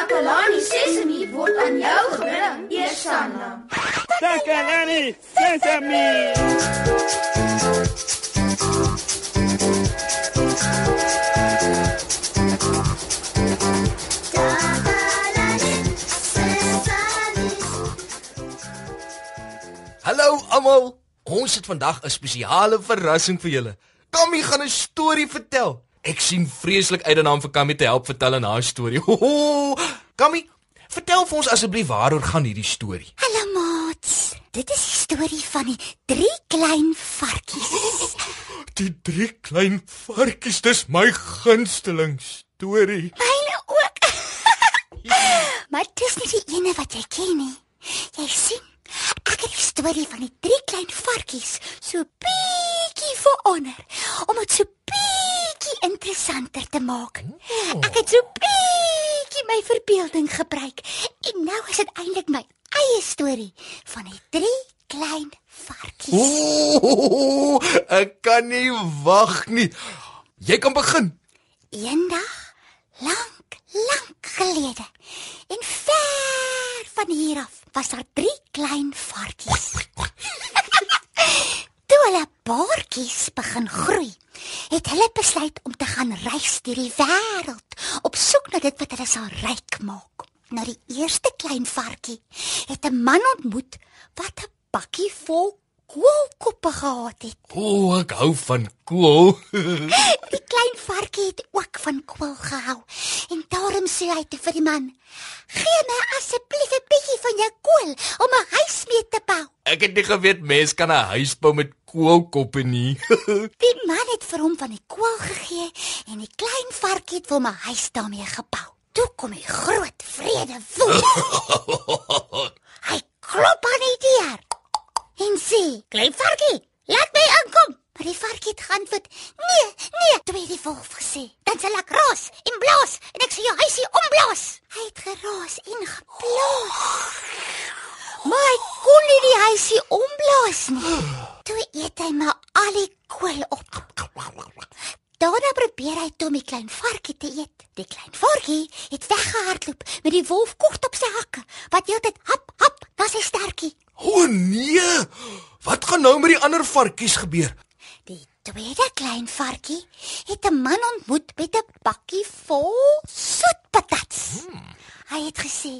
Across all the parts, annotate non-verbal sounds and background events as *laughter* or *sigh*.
Takalani Sesemi word aan jou gebring, Eersanna. Takalani Sesame. Hallo almal. Ons het vandag 'n spesiale verrassing vir julle. Kammy gaan 'n storie vertel. Ek sien vreeslik uit daarna om vir Kammy te help vertel in haar storie. *laughs* Kammy, vertel vir ons asseblief waaroor gaan hierdie storie? Hallo maats. Dit is die storie van die drie klein varkies. *laughs* Die drie klein varkies, dis my gunsteling storie. Myne ook. *laughs* maar dit is nie die ene wat jy ken nie. Jy sien, ek het die storie van die drie klein varkies so bietjie verander om dit so bietjie interessanter te maak. Ek het so bietjie my verbeelding gebruik en nou is dit eintlik my eie storie van die drie klein varkies. Ooh, ek kan nie wag nie. Jy kan begin. Eendag, lank, lank gelede, en ver van hier af, was daar drie klein varkies. *laughs* Toe hulle baartjies begin groei, het hulle besluit om te gaan reis deur die wêreld op soek na dit wat hulle sal ryk maak. Nou die eerste klein varkie het 'n man ontmoet wat 'n bakkie vol koolkoppe gehad het. O, oh, ek hou van kool. *laughs* Die klein varkie het ook van kool gehou en daarom sê hy te vir die man: "Gee my asseblief 'n bietjie van jou kool om 'n huis mee te bou." Ek het nie geweet mens kan 'n huis bou met koolkoppe nie. *laughs* Die man het vir hom van die kool gegee en die klein varkie het vir hom 'n huis daarmee gebou. Toe kom die groot vrede woel. *laughs* hy klop aan die deur en sê: "Klein varkie, laat my inkom." Maar die varkie het geantwoord: "Nee, nee." Toe het die wolf gesê: "Dan sal ek raas en blaas en ek sal jou huisie omblaas." Hy het geraas en geblaas. Maar hy kon nie die huisie omblaas nie. Toe eet hy maar al die kool op. Daarna probeer hy toe die klein varkie te eet. Die klein varkie het weggehardloop met die wolf kort op sy hakke, wat heeltyd hap hap na sy stertjie. O oh, nee. Wat gaan nou met die ander varkies gebeur? Die tweede klein varkie het 'n man ontmoet met 'n bakkie vol soetpatats. Hmm. Hy het gesê: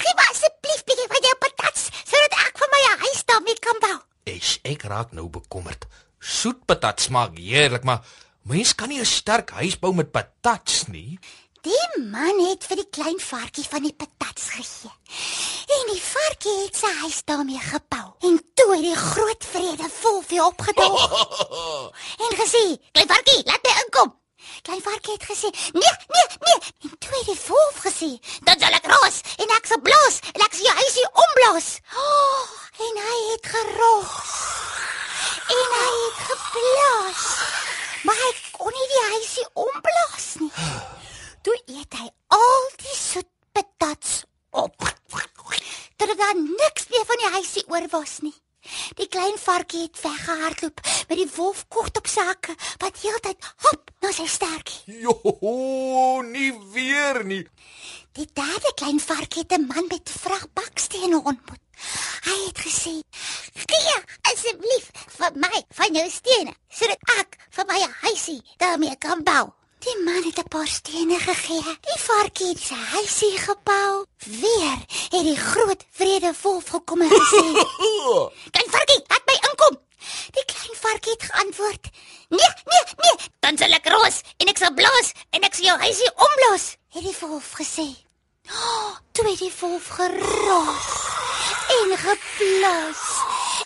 "Gee my asseblief bietjie van jou patats sodat ek vir my huis daarmee kan bou." Ek ek raak nou bekommerd. Soet patat smaak heerlik, maar mens kan nie 'n sterk huis bou met patats nie. Die man het vir die klein varkie van die patats gegee. En die varkie het sy huis daarmee gebou. En toe het die groot vrede wolf weer opgedaag *laughs* en gesê: "Klein varkie, laat my inkom." Klein varkie het gesê: "Nee, nee, nee." En toe het die wolf gesê: "Dan sal ek raas en ek sal blaas en ek sal jou huisie omblaas." Oh, en hy het geroos. En hy het geblaas. Maar hy kon nie die huisie omblaas nie. Toe eet hy al die soet patats op. Tot daar niks meer van die huisie oor was nie. Die klein varkie het weggehardloop met die wolf kort op sy hakke wat heeltyd hop na sy stertjie. Jo, nie weer nie. Die derde klein varkie het 'n man met vragbaksteen ontmoet. Hy het gesê: "Gee asseblief vir my van jou stene sodat ek vir my huisie daarmee kan bou." Die man het 'n paar stene gegee. Die varkie het sy huisie gebou. Weer het die groot vrede wolf gekom en gesê: *laughs* "Klein varkie, laat my inkom." Die klein varkie het geantwoord: "Nee, nee, nee, dan sal ek roos en ek sal blaas en ek sal jou huisie omblaas." Het die wolf gesê. Oh, toe het die wolf geraas en geblaas.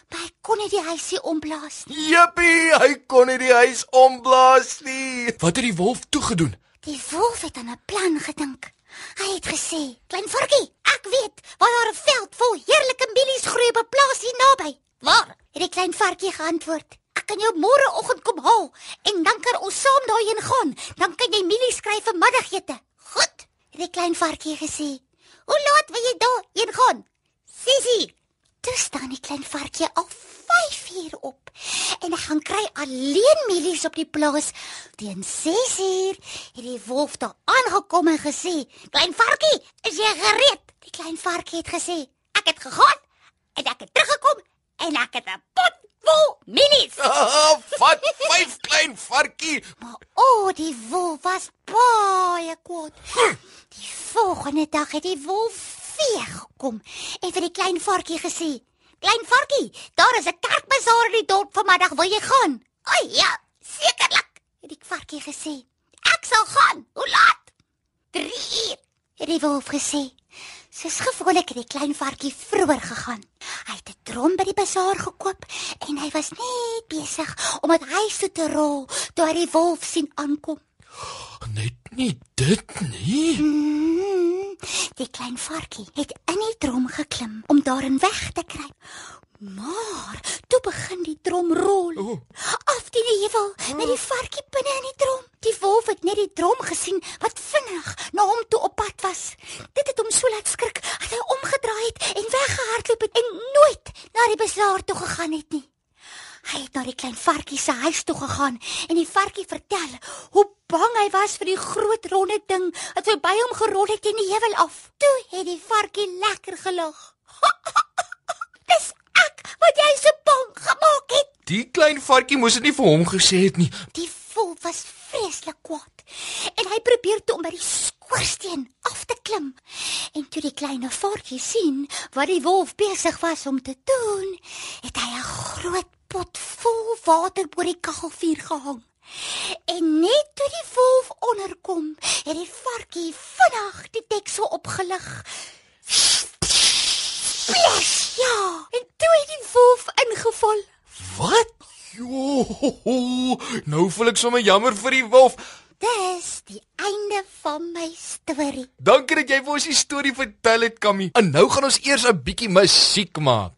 Maar hy kon nie die huisie omblaas nie. Jippie, hy kon nie die huis omblaas nie. Wat het die wolf toegedoen? Die wolf het aan 'n plan gedink. Hy het gesê: "Klein varkie, ek weet waar daar 'n veld vol heerlike mielies groei op 'n plaas hier naby." "Waar?" het die klein varkie geantwoord. "Ek kan jou môreoggend kom haal en dan kan ons saam daarheen gaan. Dan kan jy mielies kry vir middagete." "Goed," het die klein varkie gesê. "Hoe laat wil jy daarheen gaan?" "Sissie." Toe staan die klein varkie al 5 uur op. En hy gaan kry alleen mielies op die plaas. Teen 6 uur het die wolf daar aangekom en gesê: "Klein varkie, is jy gereed?" Die klein varkie het gesê: "Ek het gegaan en ek het teruggekom en ek het 'n pot vol mielies." *laughs* Vat vyf klein varkie. Maar o, oh, die wolf was baie kwaad. Die volgende dag het die wolf weer gekom en vir die klein varkie gesê: "Klein varkie, daar is 'n kerkbazaar in die dorp vanmiddag, wil jy gaan?" "O ja, sekerlik," het die varkie gesê. "Ek sal gaan. Hoe laat?" "3 uur," het die wolf gesê. Soos gewoonlik het die klein varkie vroeër gegaan. Hy het 'n drom by die bazaar gekoop en hy was net besig om dit huis toe te rol toe hy die wolf sien aankom. Net nie dit nie. Mm, die klein varkie het in die drom geklim om daarin weg te kruip. Maar toe begin die drom rol. O. Af die heuwel met die varkie binne in die drom. Die wolf het net die drom gesien wat vinnig na hom toe op pad was. Dit het hom so laat skrik dat hy omgedraai het en weggehardloop het en nooit na die bazaar toe gegaan het nie. Hy het na die klein varkie se huis toe gegaan en die varkie vertel hoe bang hy was vir die groot ronde ding wat verby hom gerol het in die heuwel af. Toe het die varkie lekker gelag. *laughs* Dis ek wat jy so bang gemaak het. Die klein varkie moes dit nie vir hom gesê het nie. Die wolf was vreeslik kwaad en hy probeer toe om by die skoorsteen af te klim. En toe die klein varkie sien wat die wolf besig was om te doen, het hy 'n groot pot vol water bo die kaggelvuur gehang. En net toe die wolf onderkom, het die varkie vinnig die deksel opgelig. Splash! Ja, en toe het die wolf ingeval. Wat? Jo, nou voel ek sommer jammer vir die wolf. Dis die einde van my storie. Dankie dat jy vir ons die storie vertel het, Kammy. En nou gaan ons eers 'n bietjie musiek maak.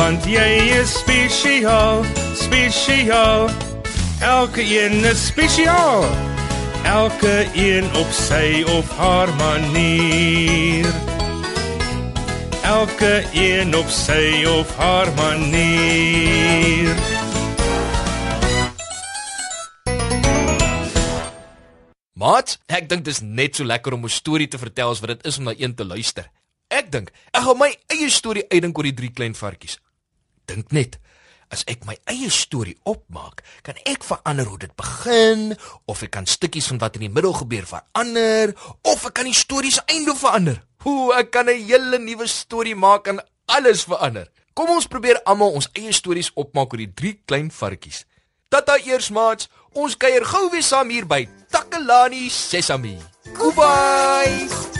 Want jy is spesiaal, spesiaal. Elke een is spesiaal elke een op sy of haar manier elke een op sy of haar manier Maat, ek dink dis net so lekker om 'n storie te vertel as wat dit is om na een te luister. Ek dink ek gaan my eie storie uitdink oor die drie klein varkies. Dink net, as ek my eie storie opmaak, kan ek verander hoe dit begin of ek kan stukkies van wat in die middel gebeur verander of ek kan die storie se einde verander. Hoe ek kan 'n hele nuwe storie maak en alles verander. Kom ons probeer almal ons eie stories opmaak oor die drie klein varkies. Tata eers maats, ons kuier gou weer saam hier by Takalani Sesami. Goodbye.